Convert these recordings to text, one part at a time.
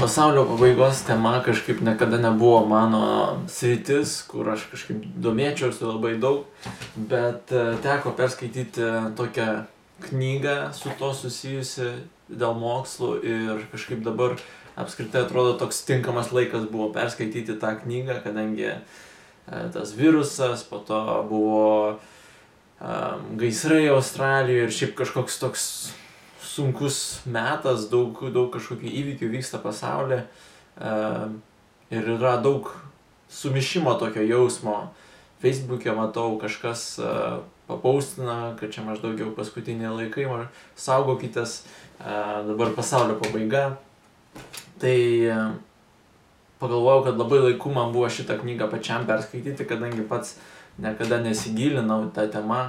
pasaulio pabaigos tema kažkaip niekada nebuvo mano sritis, kur aš kažkaip domėčiausi labai daug, bet e, teko perskaityti tokią knygą su to susijusi dėl mokslų ir kažkaip dabar apskritai atrodo toks tinkamas laikas buvo perskaityti tą knygą, kadangi e, tas virusas, po to buvo um, gaisrai Australijoje ir šiaip kažkoks toks sunkus metas, daug, daug kažkokių įvykių vyksta pasaulyje um, ir yra daug sumišimo tokio jausmo. Facebook'e matau kažkas uh, papaustina, kad čia maždaug jau paskutiniai laikai, saugokitės, uh, dabar pasaulio pabaiga. Tai pagalvojau, kad labai laiku man buvo šitą knygą pačiam perskaityti, kadangi pats niekada nesigilinau tą temą,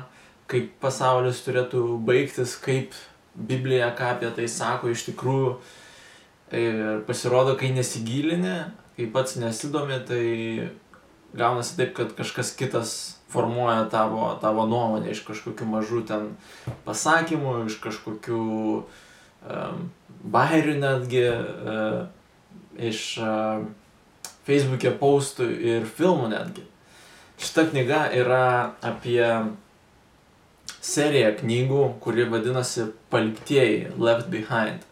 kaip pasaulis turėtų baigtis, kaip Biblija ką apie tai sako iš tikrųjų. Ir pasirodo, kai nesigilini, kai pats nesidomi, tai gaunasi taip, kad kažkas kitas formuoja tavo, tavo nuomonę iš kažkokių mažų ten pasakymų, iš kažkokių um, bairių netgi, uh, iš uh, Facebook'e postų ir filmų netgi. Šita knyga yra apie seriją knygų, kuri vadinasi Paliktieji, Left Behind.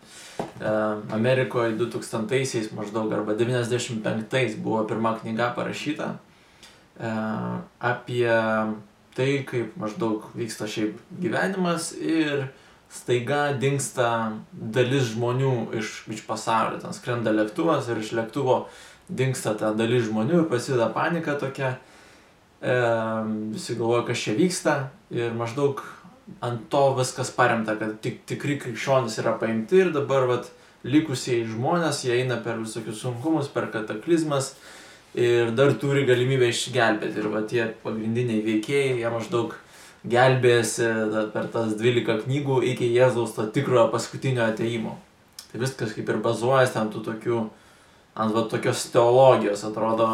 Uh, Amerikoje 2000-aisiais maždaug arba 95-ais buvo pirma knyga parašyta uh, apie tai, kaip maždaug vyksta šiaip gyvenimas ir staiga dinksta dalis žmonių iš, iš pasaulio. Ten skrenda lėktuvas ir iš lėktuvo dinksta ta dalis žmonių ir prasideda panika tokia. E, visi galvoja, kas čia vyksta ir maždaug ant to viskas paremta, kad tik, tikri krikščionys yra paimti ir dabar vat, likusieji žmonės, jie eina per visokius sunkumus, per kataklizmas ir dar turi galimybę išgelbėti. Ir va tie pagrindiniai veikėjai, jie maždaug gelbėjasi per tas 12 knygų iki Jėzaus to tikrojo paskutinio ateimo. Tai viskas kaip ir bazuojas ant tų tokių, ant va tokios teologijos, atrodo,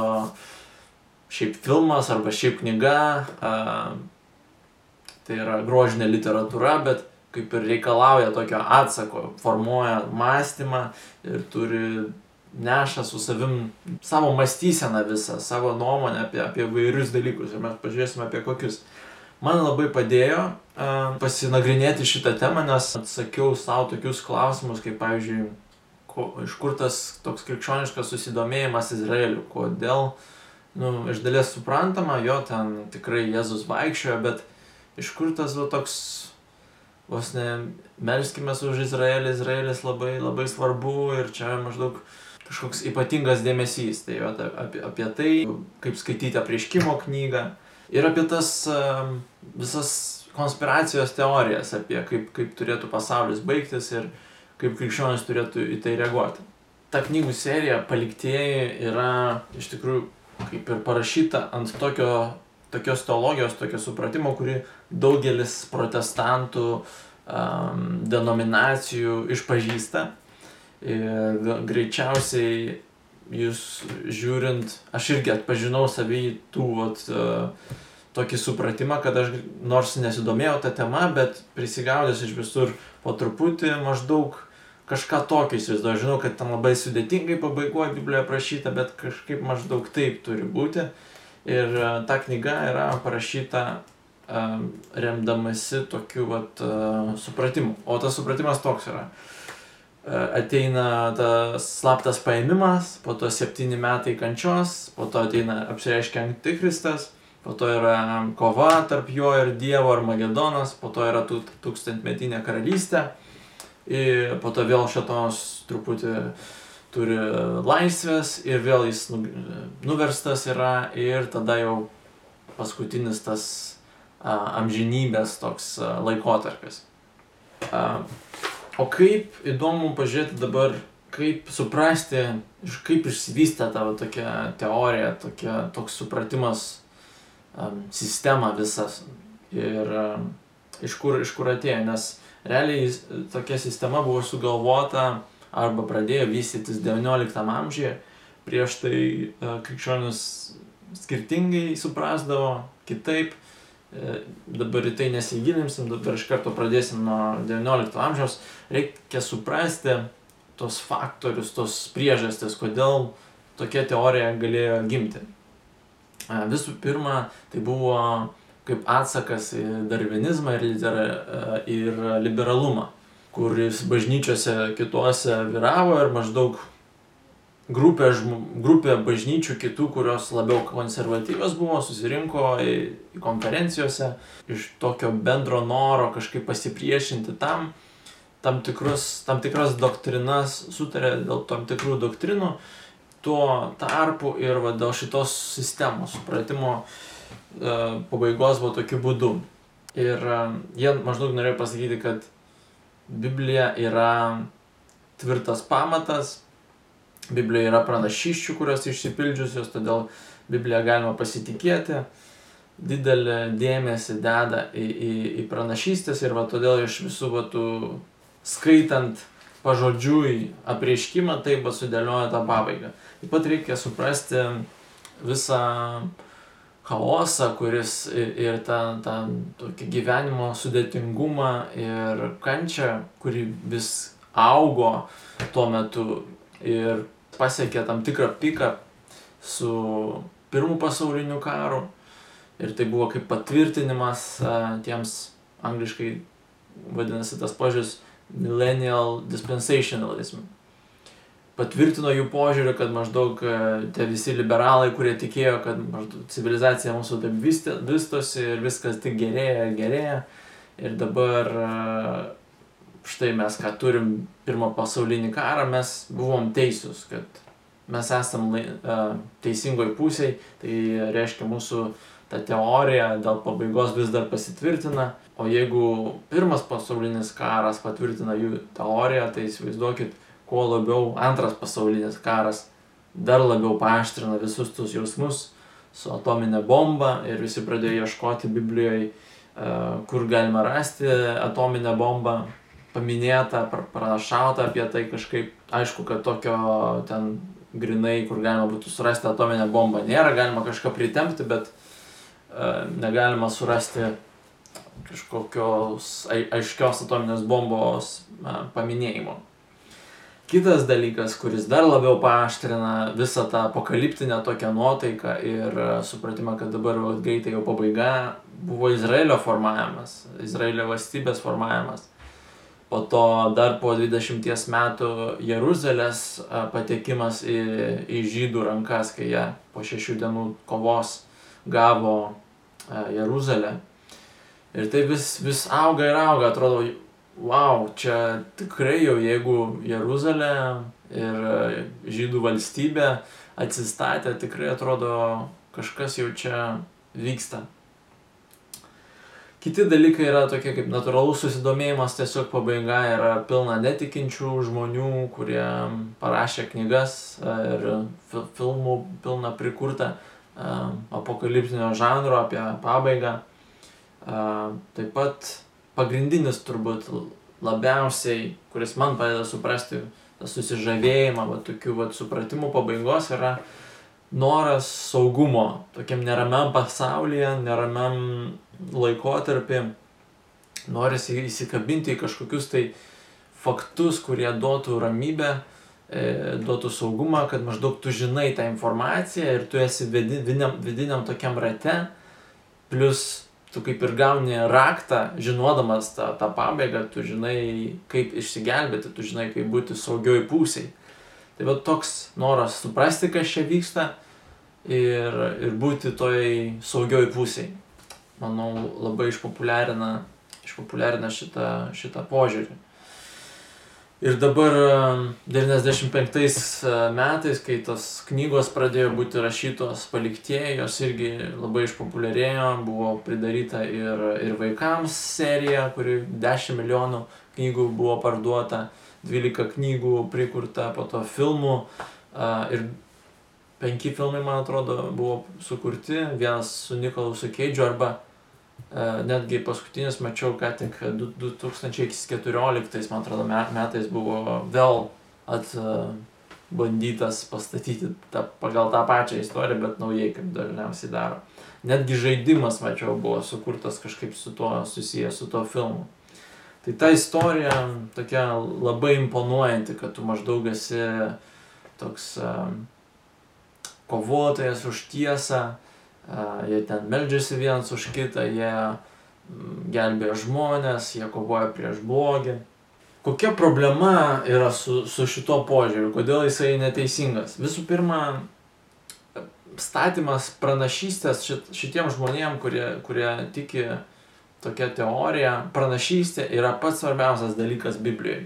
šiaip filmas arba šiaip knyga, a, tai yra grožinė literatūra, bet kaip ir reikalauja tokio atsako, formuoja mąstymą ir turi neša su savim savo mąstyseną visą, savo nuomonę apie, apie vairius dalykus ir mes pažiūrėsime apie kokius. Man labai padėjo uh, pasinagrinėti šitą temą, nes atsakiau savo tokius klausimus, kaip pavyzdžiui, ko, iš kur tas toks krikščioniškas susidomėjimas Izraeliu, kodėl uh, nu, iš dalies suprantama, jo ten tikrai Jėzus vaikščiojo, bet iš kur tas va toks, vos ne, melskime už Izraelį, Izraelis labai, labai svarbu ir čia maždaug kažkoks ypatingas dėmesys. Tai jo, apie, apie tai, kaip skaityti apriškimo knygą ir apie tas visas konspiracijos teorijas, apie kaip, kaip turėtų pasaulis baigtis ir kaip krikščionis turėtų į tai reaguoti. Ta knygų serija Paliktieji yra iš tikrųjų kaip ir parašyta ant tokio, tokios teologijos, tokio supratimo, kuri daugelis protestantų um, denominacijų išpažįsta. Ir greičiausiai jūs žiūrint, aš irgi atpažinau savį tų vat, uh, tokį supratimą, kad aš nors nesidomėjau tą temą, bet prisigaudęs iš visur po truputį maždaug kažką tokio įsivaizduoju. Žinau, kad ten labai sudėtingai pabaigoje Biblijoje aprašyta, bet kažkaip maždaug taip turi būti. Ir uh, ta knyga yra parašyta uh, remdamasi tokiu vat, uh, supratimu. O tas supratimas toks yra. Ateina tas slaptas paėmimas, po to septyni metai kančios, po to ateina apsireiškia antikristas, po to yra kova tarp jo ir Dievo Armagedonas, po to yra tūkstantmetinė karalystė ir po to vėl šetonas truputį turi laisvės ir vėl jis nu, nuverstas yra ir tada jau paskutinis tas a, amžinybės toks a, laikotarpis. A, o kaip įdomu pažiūrėti dabar, kaip suprasti, kaip išsivystė tavo tokia teorija, tokia, toks supratimas, a, sistema visas ir a, iš kur, iš kur atėjo, nes realiai tokia sistema buvo sugalvota arba pradėjo vystytis XIX amžiuje, prieš tai e, krikščionis skirtingai suprasdavo, kitaip, e, dabar į tai nesigilinsim, dabar iš karto pradėsim nuo XIX amžiaus, reikia suprasti, tos faktorius, tos priežastis, kodėl tokia teorija galėjo gimti. Visų pirma, tai buvo kaip atsakas į darvinizmą ir, litera, ir liberalumą, kuris bažnyčiose kituose vyravo ir maždaug grupė, grupė bažnyčių kitų, kurios labiau konservatyvios buvo, susirinko į, į konferencijose iš tokio bendro noro kažkaip pasipriešinti tam, tam, tikrus, tam tikras doktrinas, sutarė dėl tam tikrų doktrinų, tuo tarpu ir va, dėl šitos sistemos supratimo e, pabaigos buvo tokiu būdu. Ir e, jie maždaug norėjo pasakyti, kad Biblija yra tvirtas pamatas, Biblijoje yra pranašyščių, kurios išsipildžiusios, todėl Bibliją galima pasitikėti, didelį dėmesį deda į, į, į pranašystės ir va todėl iš visų va tų skaitant pažodžiui apreiškimą, taip pat sudėlioja tą pabaigą. Taip pat reikia suprasti visą chaosą, kuris ir, tą, tą tokį gyvenimo sudėtingumą ir kančią, kuri vis augo tuo metu ir pasiekė tam tikrą piką su pirmu pasauliniu karu. Ir tai buvo kaip patvirtinimas tiems angliškai vadinasi tas požiūris millennial dispensationalism. Patvirtino jų požiūrį, kad maždaug tie visi liberalai, kurie tikėjo, kad maždaug civilizacija mūsų taip vystosi ir viskas tik gerėja ir gerėja. Ir dabar štai mes ką turim pirmą pasaulinį karą, mes buvom teisūs, kad mes esam lai, teisingoj pusėj, tai reiškia mūsų ta teorija dėl pabaigos vis dar pasitvirtina, o jeigu pirmas pasaulinis karas patvirtina jų teoriją, tai įsivaizduokit, kuo labiau antras pasaulinis karas dar labiau paaštrina visus tus jausmus su atominė bomba ir visi pradėjo ieškoti Biblijoje, kur galima rasti atominę bombą, paminėta, pranašauta apie tai kažkaip, aišku, kad tokio ten grinai, kur galima būtų surasti atominę bombą, nėra, galima kažką pritempti, bet uh, negalima surasti kažkokios aiškios atominės bombos uh, paminėjimo. Kitas dalykas, kuris dar labiau paaštrina visą tą apokaliptinę tokią nuotaiką ir supratimą, kad dabar greitai jau pabaiga, buvo Izraelio formavimas, Izraelio valstybės formavimas po to dar po 20 metų Jeruzalės patekimas į, į žydų rankas, kai jie po šešių dienų kovos gavo Jeruzalę. Ir tai vis, vis auga ir auga, atrodo, wow, čia tikrai jau jeigu Jeruzalė ir žydų valstybė atsistatė, tikrai atrodo kažkas jau čia vyksta. Kiti dalykai yra tokie kaip natūralus susidomėjimas, tiesiog pabaiga yra pilna netikinčių žmonių, kurie parašė knygas e, ir filmų pilna prikurta e, apokaliptinio žanro apie pabaigą. E, taip pat pagrindinis turbūt labiausiai, kuris man padeda suprasti tą susižavėjimą, va, tokių va, supratimų pabaigos yra noras saugumo tokiam neramiam pasaulyje, neramiam laikotarpį norisi įsikabinti į kažkokius tai faktus, kurie duotų ramybę, e, duotų saugumą, kad maždaug tu žinai tą informaciją ir tu esi vidiniam, vidiniam tokiam rate, plus tu kaip ir gauni raktą, žinodamas tą, tą pabaigą, tu žinai, kaip išsigelbėti, tu žinai, kaip būti saugioj pusėje. Tai va toks noras suprasti, kas čia vyksta ir, ir būti toj saugioj pusėje manau, labai išpopuliarina, išpopuliarina šitą, šitą požiūrį. Ir dabar 95 e, metais, kai tos knygos pradėjo būti rašytos paliktieji, jos irgi labai išpopuliarėjo, buvo pridaryta ir, ir vaikams serija, kuri 10 milijonų knygų buvo parduota, 12 knygų prikurta, po to filmų ir penki filmai, man atrodo, buvo sukurti, vienas su Nikolasu Keidžiu arba netgi paskutinis mačiau, ką tik 2014, man atrodo, metais buvo vėl atbandytas pastatyti tą, pagal tą pačią istoriją, bet naujai, kaip dažniausiai daro. Netgi žaidimas, mačiau, buvo sukurtas kažkaip su tuo susijęs, su tuo filmu. Tai ta istorija tokia labai imponuojanti, kad tu maždaug esi toks um, kovotojas už tiesą, jie ten meldžiasi vienas už kitą, jie mm, gelbėja žmonės, jie kovoja prieš blogį. Kokia problema yra su, su šito požiūriu, kodėl jisai neteisingas? Visų pirma, statymas pranašystės šit, šitiem žmonėm, kurie, kurie tiki tokia teorija, pranašystė yra pats svarbiausias dalykas Biblijoje.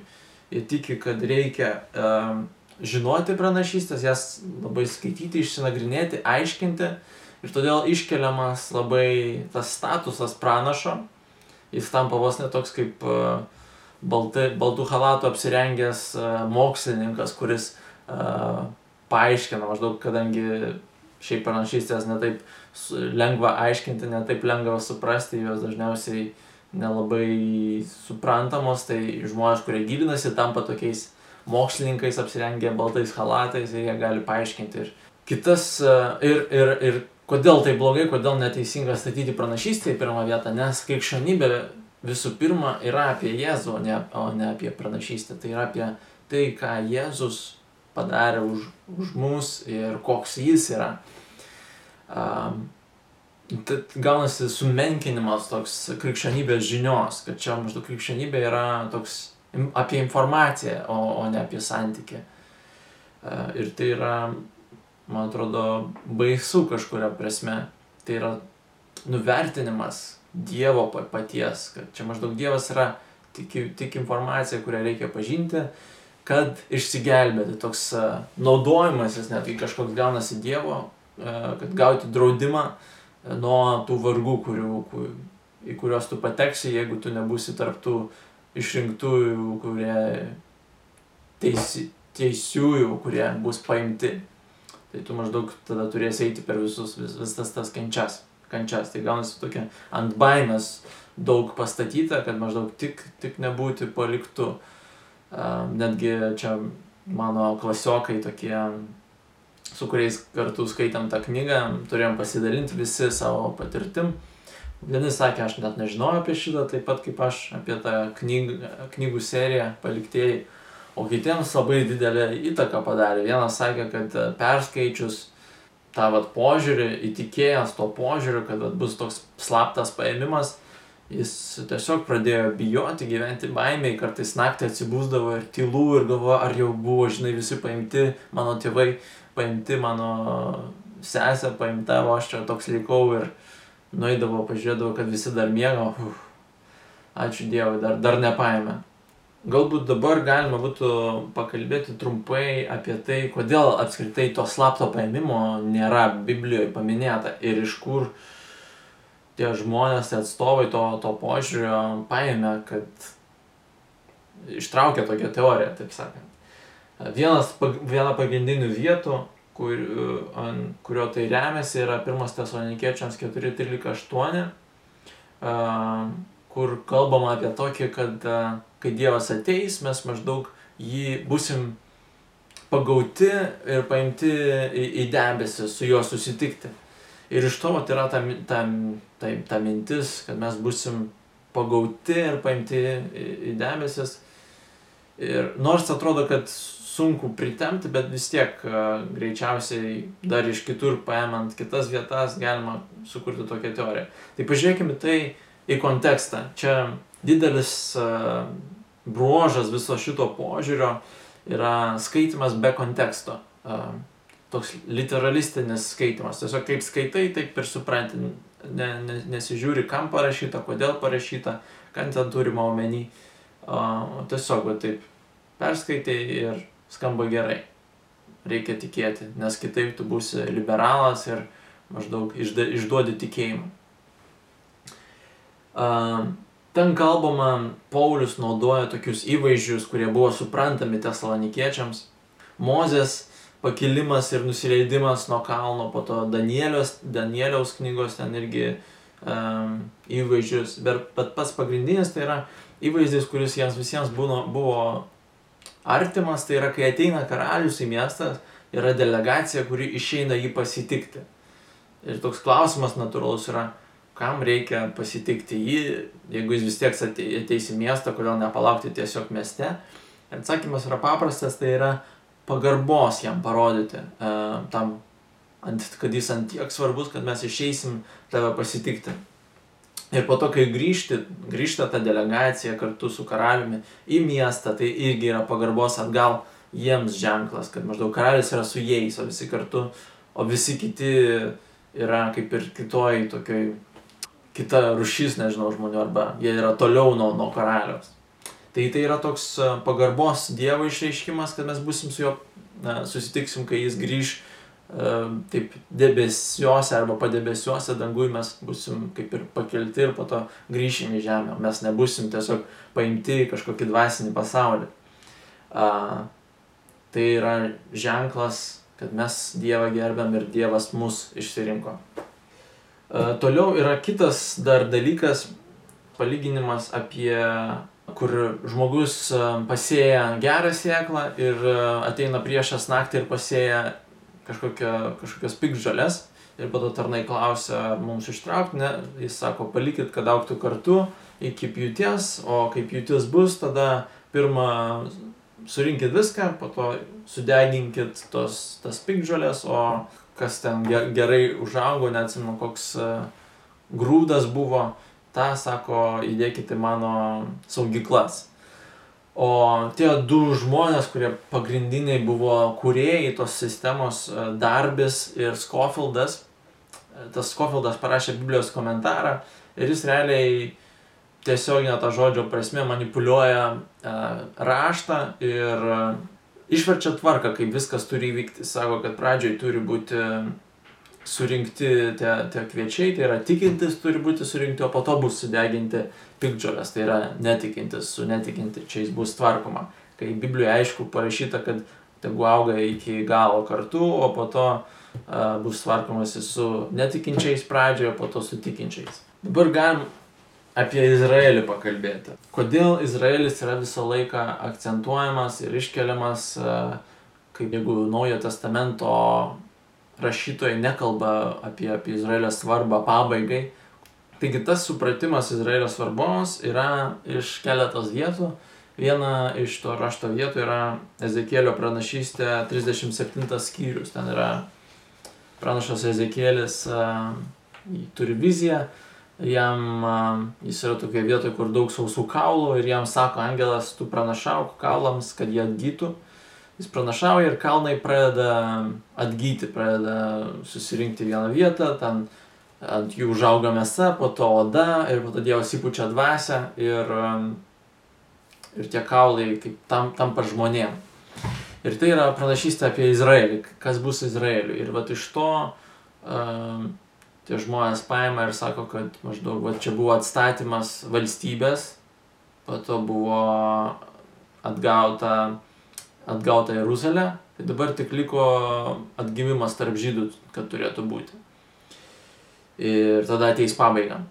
Jie tiki, kad reikia uh, žinoti pranašystės, jas labai skaityti, išsinagrinėti, aiškinti ir todėl iškeliamas labai tas statusas pranašo, jis tampa vos netoks kaip uh, baltai, baltų halatų apsirengęs uh, mokslininkas, kuris uh, paaiškina maždaug, kadangi šiaip pranašystės netaip lengva aiškinti, netaip lengva suprasti, jos dažniausiai nelabai suprantamos, tai žmonės, kurie gilinasi, tampa tokiais mokslininkais apsirengę baltais halatais ir jie gali paaiškinti. Ir kitas, e, ir, ir, ir kodėl tai blogai, kodėl neteisinga statyti pranašystę į pirmą vietą, nes krikščionybė visų pirma yra apie Jėzų, o ne, o ne apie pranašystę. Tai yra apie tai, ką Jėzus padarė už, už mus ir koks jis yra. Um, Tad gaunasi sumenkinimas toks krikščionybės žinios, kad čia maždaug krikščionybė yra toks apie informaciją, o, o ne apie santykį. Ir tai yra, man atrodo, baisu kažkuria prasme. Tai yra nuvertinimas Dievo paties, kad čia maždaug Dievas yra tik, tik informacija, kurią reikia pažinti, kad išsigelbėti. Toks naudojimasis netgi kažkoks gaunasi Dievo, kad gauti draudimą nuo tų vargų, kurių, kur, į kuriuos tu pateksi, jeigu tu nebūsi tarptų išrinktųjų, kurie teisi, teisiųjų, kurie bus paimti. Tai tu maždaug tada turėsi eiti per visus, vis, visas tas kančias. kančias. Tai gaunasi tokia ant baimės daug pastatyta, kad maždaug tik, tik nebūti paliktų. Netgi čia mano klasiokai tokie, su kuriais kartu skaitėm tą knygą, turėjom pasidalinti visi savo patirtim. Vieni sakė, aš net nežinojau apie šitą, taip pat kaip aš apie tą knyg, knygų seriją paliktėjai, o kitiems labai didelę įtaką padarė. Vienas sakė, kad perskaičius tą vat požiūrį, įtikėjęs to požiūriu, kad vat, bus toks slaptas paėmimas, jis tiesiog pradėjo bijoti, gyventi baimiai, kartais naktį atsibūsdavo ir tylų ir galvojo, ar jau buvo, žinai, visi paimti, mano tėvai paimti, mano sesė paimta, o aš čia toks likau ir nueidavo, pažiūrėdavo, kad visi dar miega, uf, ačiū Dievui, dar, dar nepaėmė. Galbūt dabar galima būtų pakalbėti trumpai apie tai, kodėl apskritai to slapto paėmimo nėra Biblijoje paminėta ir iš kur uh, tie žmonės, tie atstovai to, to požiūrio paėmė, kad ištraukė tokią teoriją, taip sakant. Vienas, viena pagrindinių vietų, kur, ant kurio tai remiasi, yra 1 tesalonikiečiams 4.13.8, kur kalbama apie tokį, kad kai Dievas ateis, mes maždaug jį busim pagauti ir paimti į, į debesį, su juo susitikti. Ir iš to vat, yra ta, ta, ta, ta mintis, kad mes busim pagauti ir paimti į, į debesis. Ir nors atrodo, kad sunku pritemti, bet vis tiek uh, greičiausiai dar iš kitur paėmant kitas vietas galima sukurti tokią teoriją. Tai pažiūrėkime tai į kontekstą. Čia didelis uh, bruožas viso šito požiūrio yra skaitimas be konteksto. Uh, toks literalistinis skaitimas. Tiesiog kaip skaitai, taip ir supranti. Ne, ne, nesižiūri, kam parašyta, kodėl parašyta, ką ten turima omeny. Tiesiog taip perskaitai ir skamba gerai. Reikia tikėti, nes kitaip tu būsi liberalas ir maždaug išduodi tikėjimą. Ten kalbama, Paulius naudoja tokius įvaizdžius, kurie buvo suprantami tesalonikiečiams. Mozės pakilimas ir nusileidimas nuo kalno, po to Danieliaus, Danieliaus knygos ten irgi um, įvaizdžius, bet pats pagrindinis tai yra įvaizdis, kuris jiems visiems buvo, buvo artimas, tai yra kai ateina karalius į miestą, yra delegacija, kuri išeina jį pasitikti. Ir toks klausimas natūralus yra, kam reikia pasitikti jį, jeigu jis vis tiek ateis į miestą, kodėl nepalaukti tiesiog mieste. Atsakymas yra paprastas, tai yra pagarbos jam parodyti, e, tam, ant, kad jis ant tiek svarbus, kad mes išeisim tave pasitikti. Ir po to, kai grįžti, grįžta ta delegacija kartu su karaliumi į miestą, tai irgi yra pagarbos atgal jiems ženklas, kad maždaug karalius yra su jais, o visi kartu, o visi kiti yra kaip ir kitoj tokioj, kita rušys, nežinau, žmonių, arba jie yra toliau nuo, nuo karaliaus. Tai tai yra toks e, pagarbos Dievo išreiškimas, kad mes busim su juo, na, susitiksim, kai jis grįž taip debesiuose arba padebesiuose dangui mes busim kaip ir pakelti ir po to grįšim į žemę. Mes nebusim tiesiog paimti į kažkokį dvasinį pasaulį. A, tai yra ženklas, kad mes Dievą gerbiam ir Dievas mus išsirinko. A, toliau yra kitas dar dalykas, palyginimas apie kur žmogus pasėja gerą sėklą ir ateina priešas naktį ir pasėja kažkokia, kažkokias pikžalės ir to tarnai klausia, mums ištraukti, ne, jis sako, palikit, kad auktų kartu iki pjūties, o kai pjūtis bus, tada pirmą surinkit viską, po to sudeginkit tos, tas pikžalės, o kas ten gerai užaugo, neatsimenu, koks e, grūdas buvo, tą, sako, įdėkite mano saugyklas. O tie du žmonės, kurie pagrindiniai buvo kūrėjai tos sistemos, e, Darbis ir Scofieldas, e, tas Scofieldas parašė Biblijos komentarą ir jis realiai tiesioginė ta žodžio prasme manipuliuoja raštą ir išverčia tvarką, kaip viskas turi įvykti. Sako, kad pradžioj turi būti surinkti tie, tie kviečiai, tai yra tikintis turi būti surinkti, o po to bus sudeginti pikdžiolės, tai yra netikintis su netikinčiais bus tvarkoma. Kai Biblijoje aišku parašyta, kad tegu auga iki galo kartu, o po to uh, bus tvarkomasi su netikinčiais pradžioje, po to su tikinčiais. Dabar galim apie Izraelį pakalbėti. Kodėl Izraelis yra visą laiką akcentuojamas ir iškeliamas, uh, kaip jeigu Naujojo testamento rašytojai nekalba apie, apie Izraelio svarbą pabaigai, Taigi tas supratimas Izraelio svarbos yra iš keletos vietų. Viena iš to rašto vietų yra Ezekėlio pranašystė 37 skyrius. Ten yra pranašas Ezekėlis, uh, turi viziją, jam uh, jis yra tokia vietoje, kur daug sausų kaulų ir jam sako angelas, tu pranašauk kaulams, kad jie atgytų. Jis pranašauja ir kalnai pradeda atgyti, pradeda susirinkti vieną vietą, ten ant jų užauga mėsa, po to oda ir po to Dievas įpučia dvasę ir, ir tie kaulai kaip tam, tampa žmonėm. Ir tai yra pranašystė apie Izraelį, kas bus Izraeliui. Ir va iš to um, tie žmonės paima ir sako, kad maždaug va čia buvo atstatymas valstybės, po to buvo atgauta, atgauta Jeruzalė, tai dabar tik liko atgimimas tarp žydų, kad turėtų būti ir tada ateis pabaiga.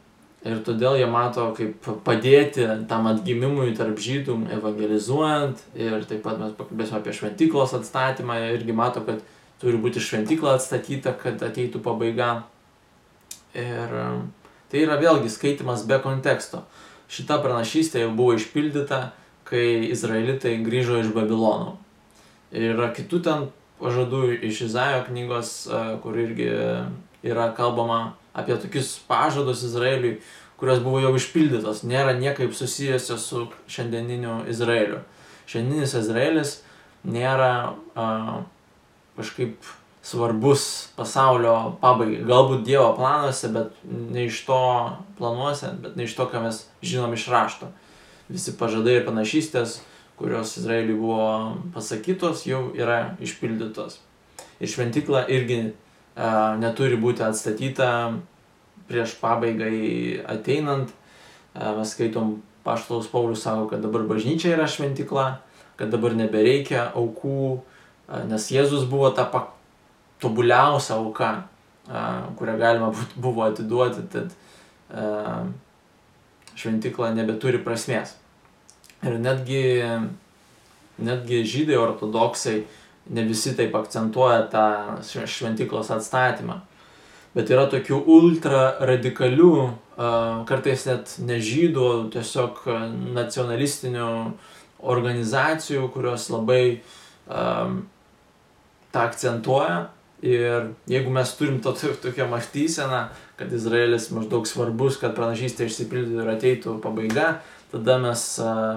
Ir todėl jie mato, kaip padėti tam atgimimui tarp žydų, evangelizuojant. Ir taip pat mes pakalbėsime apie šventyklos atstatymą. Jie irgi mato, kad turi būti šventykla atstatyta, kad ateitų pabaiga. Ir um, tai yra vėlgi skaitimas be konteksto. Šita pranašystė jau buvo išpildyta, kai izraelitai grįžo iš Babilono. Ir yra kitų ten pažadų iš Izaijo knygos, kur irgi yra kalbama apie tokius pažadus Izraeliui, kurios buvo jau išpildytos, nėra niekaip susijusios su šiandieniniu Izraeliu. Šiandieninis Izraelis nėra a, kažkaip svarbus pasaulio pabaigai. Galbūt Dievo planuose, bet ne iš to planuose, bet ne iš to, ką mes žinom iš rašto. Visi pažadai ir panašystės, kurios Izraeliui buvo pasakytos, jau yra išpildytos. Ir šventykla irgi neturi būti atstatyta prieš pabaigai ateinant. Mes skaitom, Paštaus Paulius sako, kad dabar bažnyčia yra šventikla, kad dabar nebereikia aukų, nes Jėzus buvo ta tobuliausia auka, kurią galima buvo atiduoti, tad šventikla nebeturi prasmės. Ir netgi, netgi žydai ortodoksai ne visi taip akcentuoja tą šventiklos atstatymą. Bet yra tokių ultra radikalių, kartais net nežydų, tiesiog nacionalistinių organizacijų, kurios labai tą akcentuoja. Ir jeigu mes turim to, tokią mąstyseną, kad Izraelis maždaug svarbus, kad pranašystė išsipildytų ir ateitų pabaiga, tada mes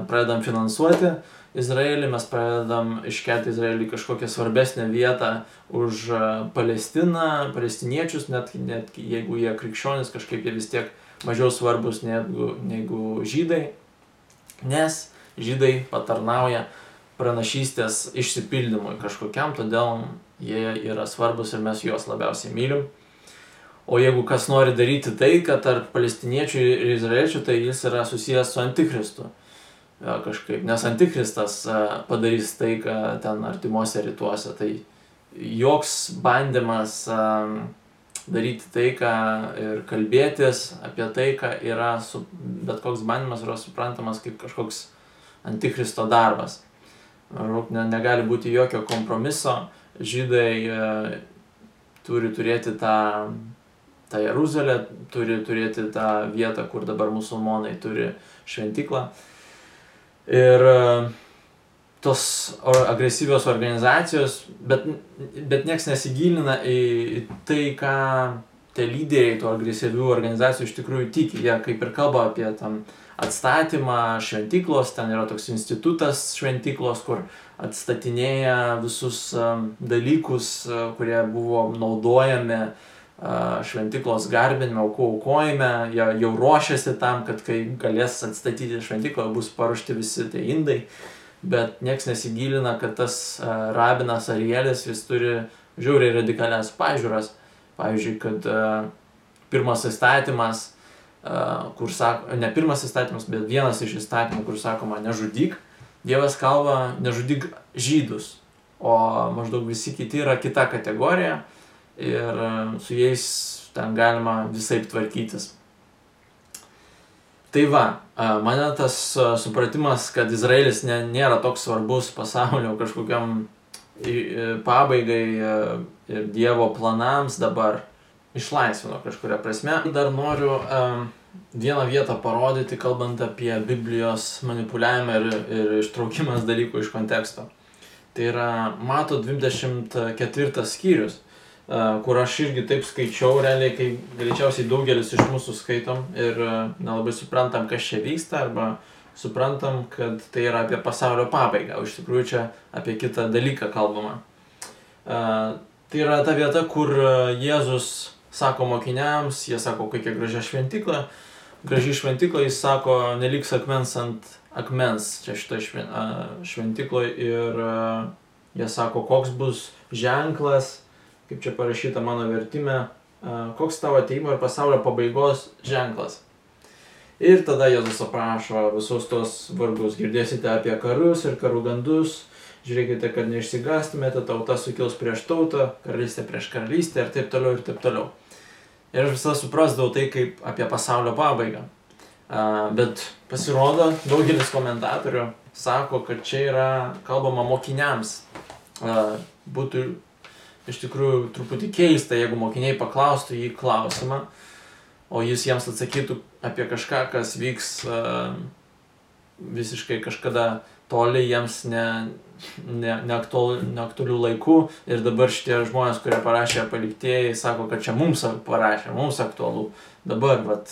pradedam finansuoti Izraelį, mes pradedam iškelti Izraelį kažkokią svarbesnę vietą už Palestiną, palestiniečius, net, net jeigu jie krikščionis, kažkaip jie vis tiek mažiau svarbus negu, negu žydai. Nes žydai patarnauja pranašystės išsipildymui kažkokiam, todėl jie yra svarbus ir mes juos labiausiai mylim. O jeigu kas nori daryti tai, kad tarp palestiniečių ir izraeliečių, tai jis yra susijęs su antikristu. Kažkaip, nes antikristas padarys tai, ką ten artimuose rytuose. Tai joks bandymas daryti taiką ir kalbėtis apie taiką yra, su, bet koks bandymas yra suprantamas kaip kažkoks antikristo darbas. Ne, negali būti jokio kompromiso, žydai e, turi turėti tą, tą Jeruzalę, turi turėti tą vietą, kur dabar musulmonai turi šventiklą. Ir e, tos agresyvios organizacijos, bet, bet nieks nesigilina į, tai, ką tie lyderiai tų agresyvių organizacijų iš tikrųjų tiki. Jie kaip ir kalba apie tam atstatymą šventyklos, ten yra toks institutas šventyklos, kur atstatinėja visus um, dalykus, uh, kurie buvo naudojami uh, šventyklos garbinime, aukų aukojime, jie jau ruošiasi tam, kad kai galės atstatyti šventyklą, bus paruošti visi tie indai, bet nieks nesigilina, kad tas uh, rabinas Arielis, jis turi žiauriai radikalias pažiūras. Pavyzdžiui, kad pirmas įstatymas kur sako, ne pirmas įstatymas, bet vienas iš įstatymų, kur sakoma nežudyk, Dievas kalba nežudyk žydus, o maždaug visi kiti yra kita kategorija ir su jais ten galima visai tvarkytis. Tai va, mane tas supratimas, kad Izraelis ne, nėra toks svarbus pasaulio kažkokiam pabaigai ir Dievo planams dabar išlaisvino kažkuria prasme. Dar noriu um, vieną vietą parodyti, kalbant apie Biblijos manipuliavimą ir, ir ištraukimas dalykų iš konteksto. Tai yra Mato 24 skyrius, uh, kur aš irgi taip skaičiau, realiai, kai greičiausiai daugelis iš mūsų skaitom ir uh, nelabai suprantam, kas čia vyksta, arba suprantam, kad tai yra apie pasaulio pabaigą, o iš tikrųjų čia apie kitą dalyką kalbama. Uh, tai yra ta vieta, kur Jėzus sako mokiniams, jie sako, kokia gražia šventikla, graži šventikla, jis sako, neliks akmens ant akmens čia šitoje šventikloje ir jie sako, koks bus ženklas, kaip čia parašyta mano vertime, koks tavo ateimo ir pasaulio pabaigos ženklas. Ir tada Jėzus aprašo visus tos vargus. Girdėsite apie karus ir karų gandus, žiūrėkite, kad neišsigastumėte, tauta sukils prieš tautą, karalystė prieš karalystę ir taip toliau ir taip toliau. Ir aš visada suprasdavau tai kaip apie pasaulio pabaigą. Bet pasirodo, daugelis komentatorių sako, kad čia yra kalbama mokiniams. Būtų iš tikrųjų truputį keista, jeigu mokiniai paklaustų jį klausimą, o jis jiems atsakytų apie kažką, kas vyks visiškai kažkada toli jiems ne, ne, neaktualių, neaktualių laikų ir dabar šitie žmonės, kurie parašė paliktėjai, sako, kad čia mums parašė, mums aktualu. Dabar vat,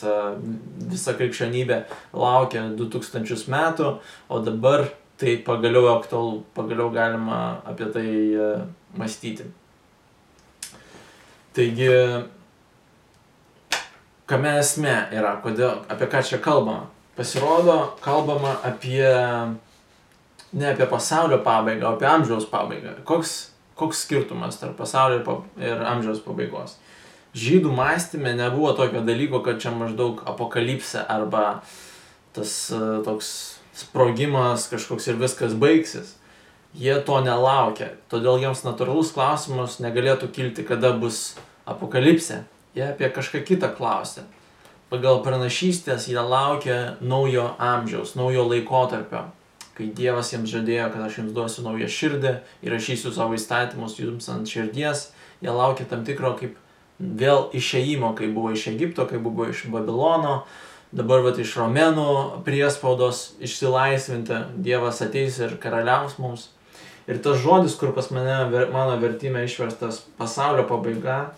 visa krikščionybė laukia 2000 metų, o dabar tai pagaliau aktualu, pagaliau galima apie tai mąstyti. Taigi, kame esmė yra, kodėl, apie ką čia kalbama? Pasirodo, kalbama apie ne apie pasaulio pabaigą, o apie amžiaus pabaigą. Koks, koks skirtumas tarp pasaulio ir amžiaus pabaigos? Žydų mąstymė nebuvo tokio dalyko, kad čia maždaug apokalipsė arba tas e, toks sprogimas kažkoks ir viskas baigsis. Jie to nelaukia, todėl jiems natūralus klausimas negalėtų kilti, kada bus apokalipsė. Jie apie kažką kitą klausia. Pagal pranašystės jie laukia naujo amžiaus, naujo laikotarpio kai Dievas jiems žadėjo, kad aš jums duosiu naują širdį, įrašysiu savo įstatymus jums ant širdies, jie laukia tam tikro kaip vėl išėjimo, kai buvo iš Egipto, kai buvo iš Babilono, dabar vat iš Romenų priespaudos išsilaisvinti, Dievas ateis ir karaliaus mums. Ir tas žodis, kur pas mane, mano vertime išverstas pasaulio pabaiga,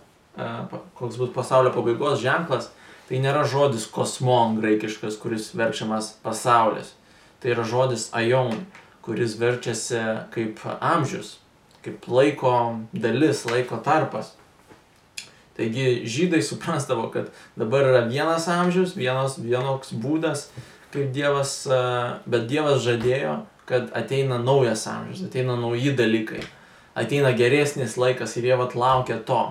koks bus pasaulio pabaigos ženklas, tai nėra žodis kosmon graikiškas, kuris verčiamas pasaulis. Tai yra žodis aion, kuris verčiasi kaip amžius, kaip laiko dalis, laiko tarpas. Taigi žydai suprasdavo, kad dabar yra vienas amžius, vienas, vienoks būdas, kaip Dievas, bet Dievas žadėjo, kad ateina naujas amžius, ateina nauji dalykai, ateina geresnis laikas ir jie vat laukia to.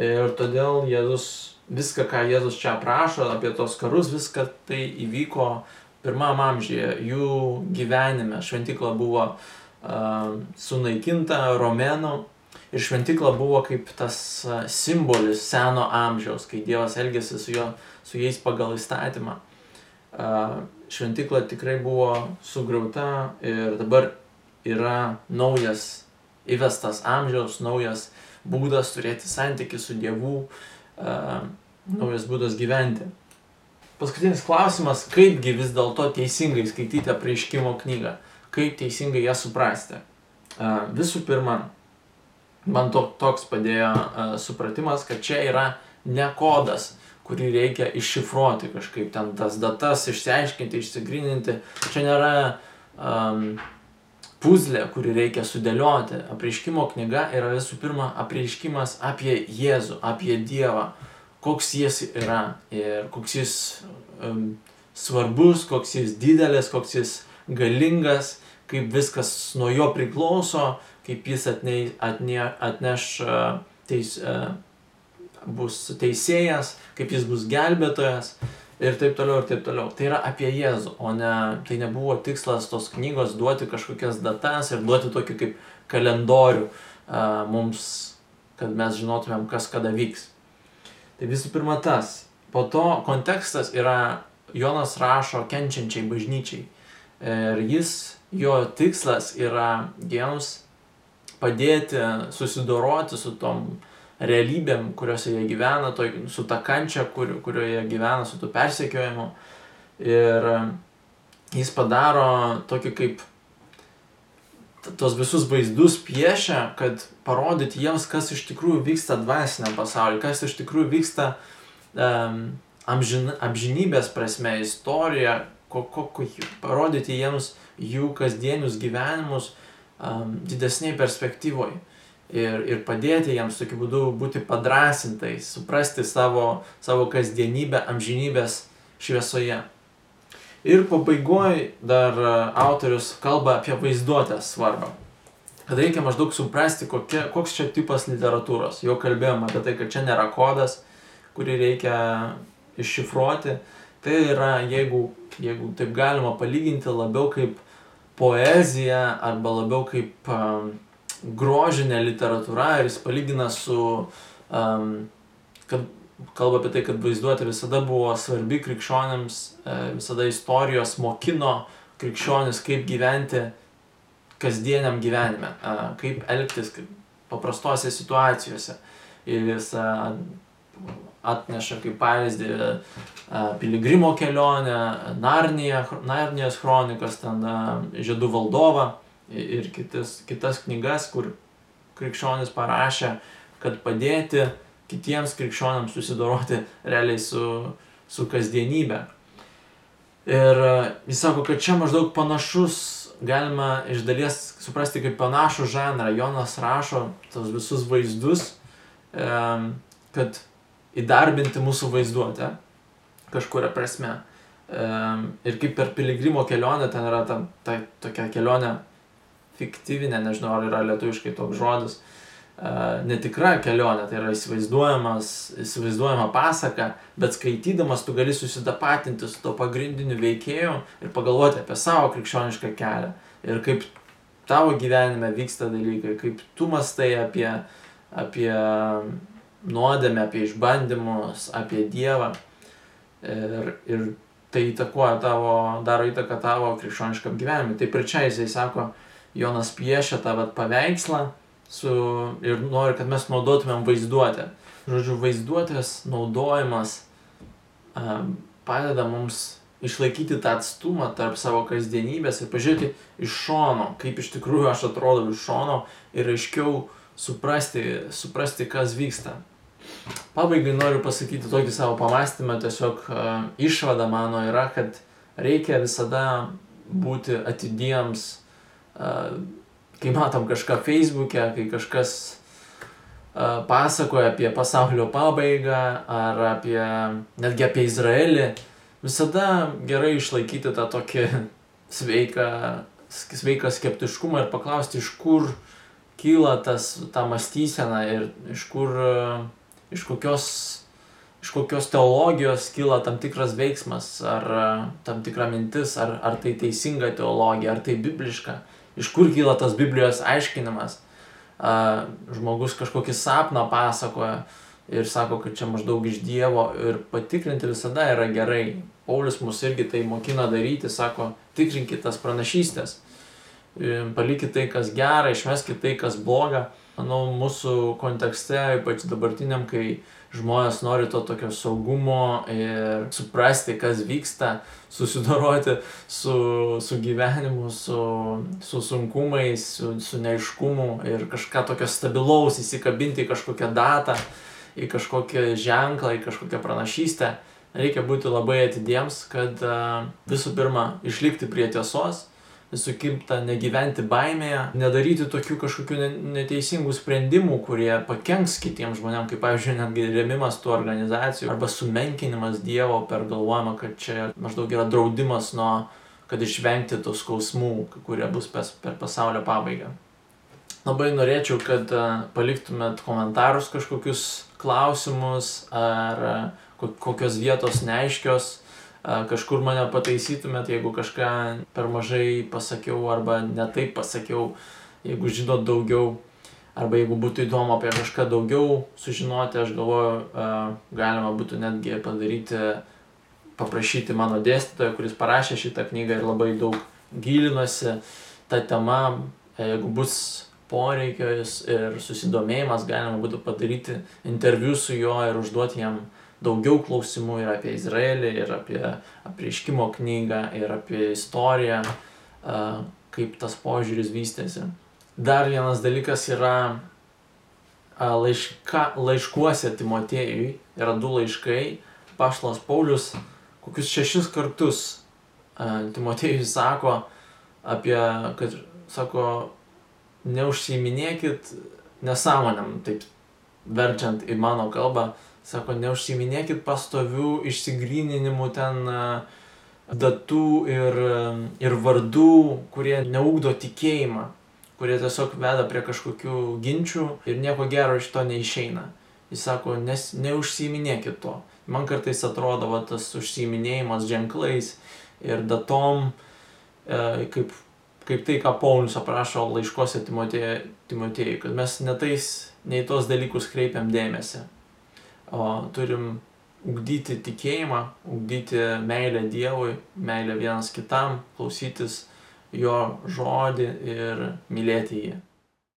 Ir todėl Jėzus, viską, ką Jėzus čia aprašo apie tos karus, viską tai įvyko pirmam amžiuje, jų gyvenime. Šventikla buvo uh, sunaikinta romėnų Ir šventykla buvo kaip tas simbolis seno amžiaus, kai Dievas elgėsi su, jo, su jais pagal įstatymą. Šventykla tikrai buvo sugriauta ir dabar yra naujas įvestas amžiaus, naujas būdas turėti santykių su Dievu, naujas būdas gyventi. Paskutinis klausimas, kaipgi vis dėlto teisingai skaityti apreiškimo knygą, kaip teisingai ją suprasti. Visų pirma, man to, toks padėjo supratimas, kad čia yra ne kodas, kurį reikia iššifruoti kažkaip ten tas datas, išsiaiškinti, išsigrininti. Čia nėra um, puzlė, kurį reikia sudėlioti. Apreiškimo knyga yra visų pirma apreiškimas apie Jėzų, apie Dievą, koks jis yra ir koks jis um, svarbus, koks jis didelis, koks jis galingas, kaip viskas nuo jo priklauso kaip jis atne, atne, atneš teis, bus teisėjas, kaip jis bus gelbėtojas ir taip toliau ir taip toliau. Tai yra apie Jėzų, o ne, tai nebuvo tikslas tos knygos duoti kažkokias datas ir duoti tokį kaip kalendorių uh, mums, kad mes žinotumėm, kas kada vyks. Tai visų pirma tas. Po to kontekstas yra, Jonas rašo kenčiančiai bažnyčiai. Ir jis, jo tikslas yra jiems padėti susidoroti su tom realybėm, kuriuose jie gyvena, to, su ta kančia, kur, kurioje jie gyvena, su tų persekiojimu. Ir jis padaro tokį kaip tos visus vaizdus piešia, kad parodyti jiems, kas iš tikrųjų vyksta dvasiniam pasauliu, kas iš tikrųjų vyksta um, amžin, amžinybės prasme, istorija, ko, ko, ko, parodyti jiems jų kasdienius gyvenimus, um, didesniai perspektyvoj ir, ir padėti jiems tokiu būdu būti padrasintais, suprasti savo, savo kasdienybę amžinybės šviesoje. Ir pabaigoje dar autorius kalba apie vaizduotės svarbą. Kad reikia maždaug suprasti, kokie, koks čia tipas literatūros. Jau kalbėjom apie tai, kad čia nėra kodas, kurį reikia iššifruoti. Tai yra, jeigu, jeigu taip galima palyginti, labiau kaip poezija arba labiau kaip um, grožinė literatūra ir jis palygina su, um, kad kalba apie tai, kad vaizduotė visada buvo svarbi krikščionėms, e, visada istorijos mokino krikščionis, kaip gyventi kasdieniam gyvenime, e, kaip elgtis paprastose situacijose. Ir jis e, atneša kaip pavyzdį piligrimo kelionę, Narnija, Narnijos kronikas, ten Žiedų valdovą ir kitas, kitas knygas, kur krikščionis parašė, kad padėti kitiems krikščionams susidoroti realiai su, su kasdienybė. Ir jis sako, kad čia maždaug panašus, galima iš dalies suprasti kaip panašų žanrą. Jonas rašo tos visus vaizdus, kad įdarbinti mūsų vaizduotę kažkuria prasme. Ir kaip per piligrimo kelionę, ten yra ta, ta tokia kelionė fiktyvinė, nežinau ar yra lietuviškai toks žodis, netikra kelionė, tai yra įsivaizduojama pasaka, bet skaitydamas tu gali susitapatinti su to pagrindiniu veikėju ir pagalvoti apie savo krikščionišką kelią. Ir kaip tavo gyvenime vyksta dalykai, kaip tu mastai apie, apie nuodėmę, apie išbandymus, apie Dievą. Ir, ir tai įtakoja tavo, daro įtaką tavo krikščioniškam gyvenimui. Taip ir čia jisai sako, Jonas piešia tą vat, paveikslą, su, ir nori, kad mes naudotumėm vaizduotę. Žodžiu, vaizduotės naudojimas um, padeda mums išlaikyti tą atstumą tarp savo kasdienybės ir pažiūrėti iš šono, kaip iš tikrųjų aš atrodau iš šono ir aiškiau suprasti, suprasti kas vyksta. Pabaigai noriu pasakyti tokį savo pamastymą, tiesiog uh, išvada mano yra, kad reikia visada būti atidiems, uh, kai matom kažką Facebook'e, kai kažkas uh, pasakoja apie pasaulio pabaigą ar apie, netgi apie Izraelį, visada gerai išlaikyti tą tokį sveiką, sveiką skeptiškumą ir paklausti, iš kur kyla tas, ta mąstysena ir iš kur iš kokios, iš kokios teologijos kyla tam tikras veiksmas, ar tam tikra mintis, ar, ar tai teisinga teologija, ar tai bibliška, iš kur kyla tas Biblijos aiškinimas. Žmogus kažkokį sapną pasakoja ir sako, kad čia maždaug iš Dievo ir patikrinti visada yra gerai. Paulius mus irgi tai mokina daryti, sako, tikrinkite tas pranašystės, palikite tai, kas gera, išmeskite tai, kas bloga manau, mūsų kontekste, ypač dabartiniam, kai žmonės nori to tokio saugumo ir suprasti, kas vyksta, susidoroti su, su gyvenimu, su, su sunkumais, su, su neiškumu ir kažką tokio stabilaus įsikabinti į kažkokią datą, į kažkokią ženklą, į kažkokią pranašystę. Reikia būti labai atidiems, kad visų pirma išlikti prie tiesos visų kimta negyventi baimėje, nedaryti tokių kažkokių neteisingų sprendimų, kurie pakenks kitiems žmonėms, kaip pavyzdžiui, netgi remimas tų organizacijų arba sumenkinimas Dievo per galvojimą, kad čia maždaug yra draudimas nuo, kad išvengti tų skausmų, kurie bus per, per pasaulio pabaigą. Labai norėčiau, kad paliktumėt komentarus kažkokius klausimus ar kokios vietos neaiškios kažkur mane pataisytumėt, jeigu kažką per mažai pasakiau arba netaip pasakiau, jeigu žinot daugiau, arba jeigu būtų įdomu apie kažką daugiau sužinoti, aš galvoju, galima būtų netgi padaryti, paprašyti mano dėstytojo, kuris parašė šitą knygą ir labai daug gilinosi tą temą, jeigu bus poreikis ir susidomėjimas, galima būtų padaryti interviu su juo ir užduoti jam daugiau klausimų ir apie Izraelį, ir apie apreiškimo knygą, ir apie istoriją, kaip tas požiūris vystėsi. Dar vienas dalykas yra laiška, laiškuose Timotėjui, yra du laiškai, Pašlas Paulius kokius šešis kartus Timotėjui sako apie, kad, sako, neužsiminėkit nesąmonėm, taip verčiant į mano kalbą, Sako, neužsiminėkit pastovių išsigryninimų ten e, datų ir, e, ir vardų, kurie neugdo tikėjimą, kurie tiesiog veda prie kažkokių ginčių ir nieko gero iš to neišeina. Jis sako, nes neužsiminėkit to. Man kartais atrodo va, tas užsiminėjimas ženklais ir datom, e, kaip, kaip tai, ką Paulius aprašo laiškose Timotėjui, kad mes netais, nei tos dalykus kreipiam dėmesį o turim ugdyti tikėjimą, ugdyti meilę Dievui, meilę vienas kitam, klausytis jo žodį ir mylėti jį.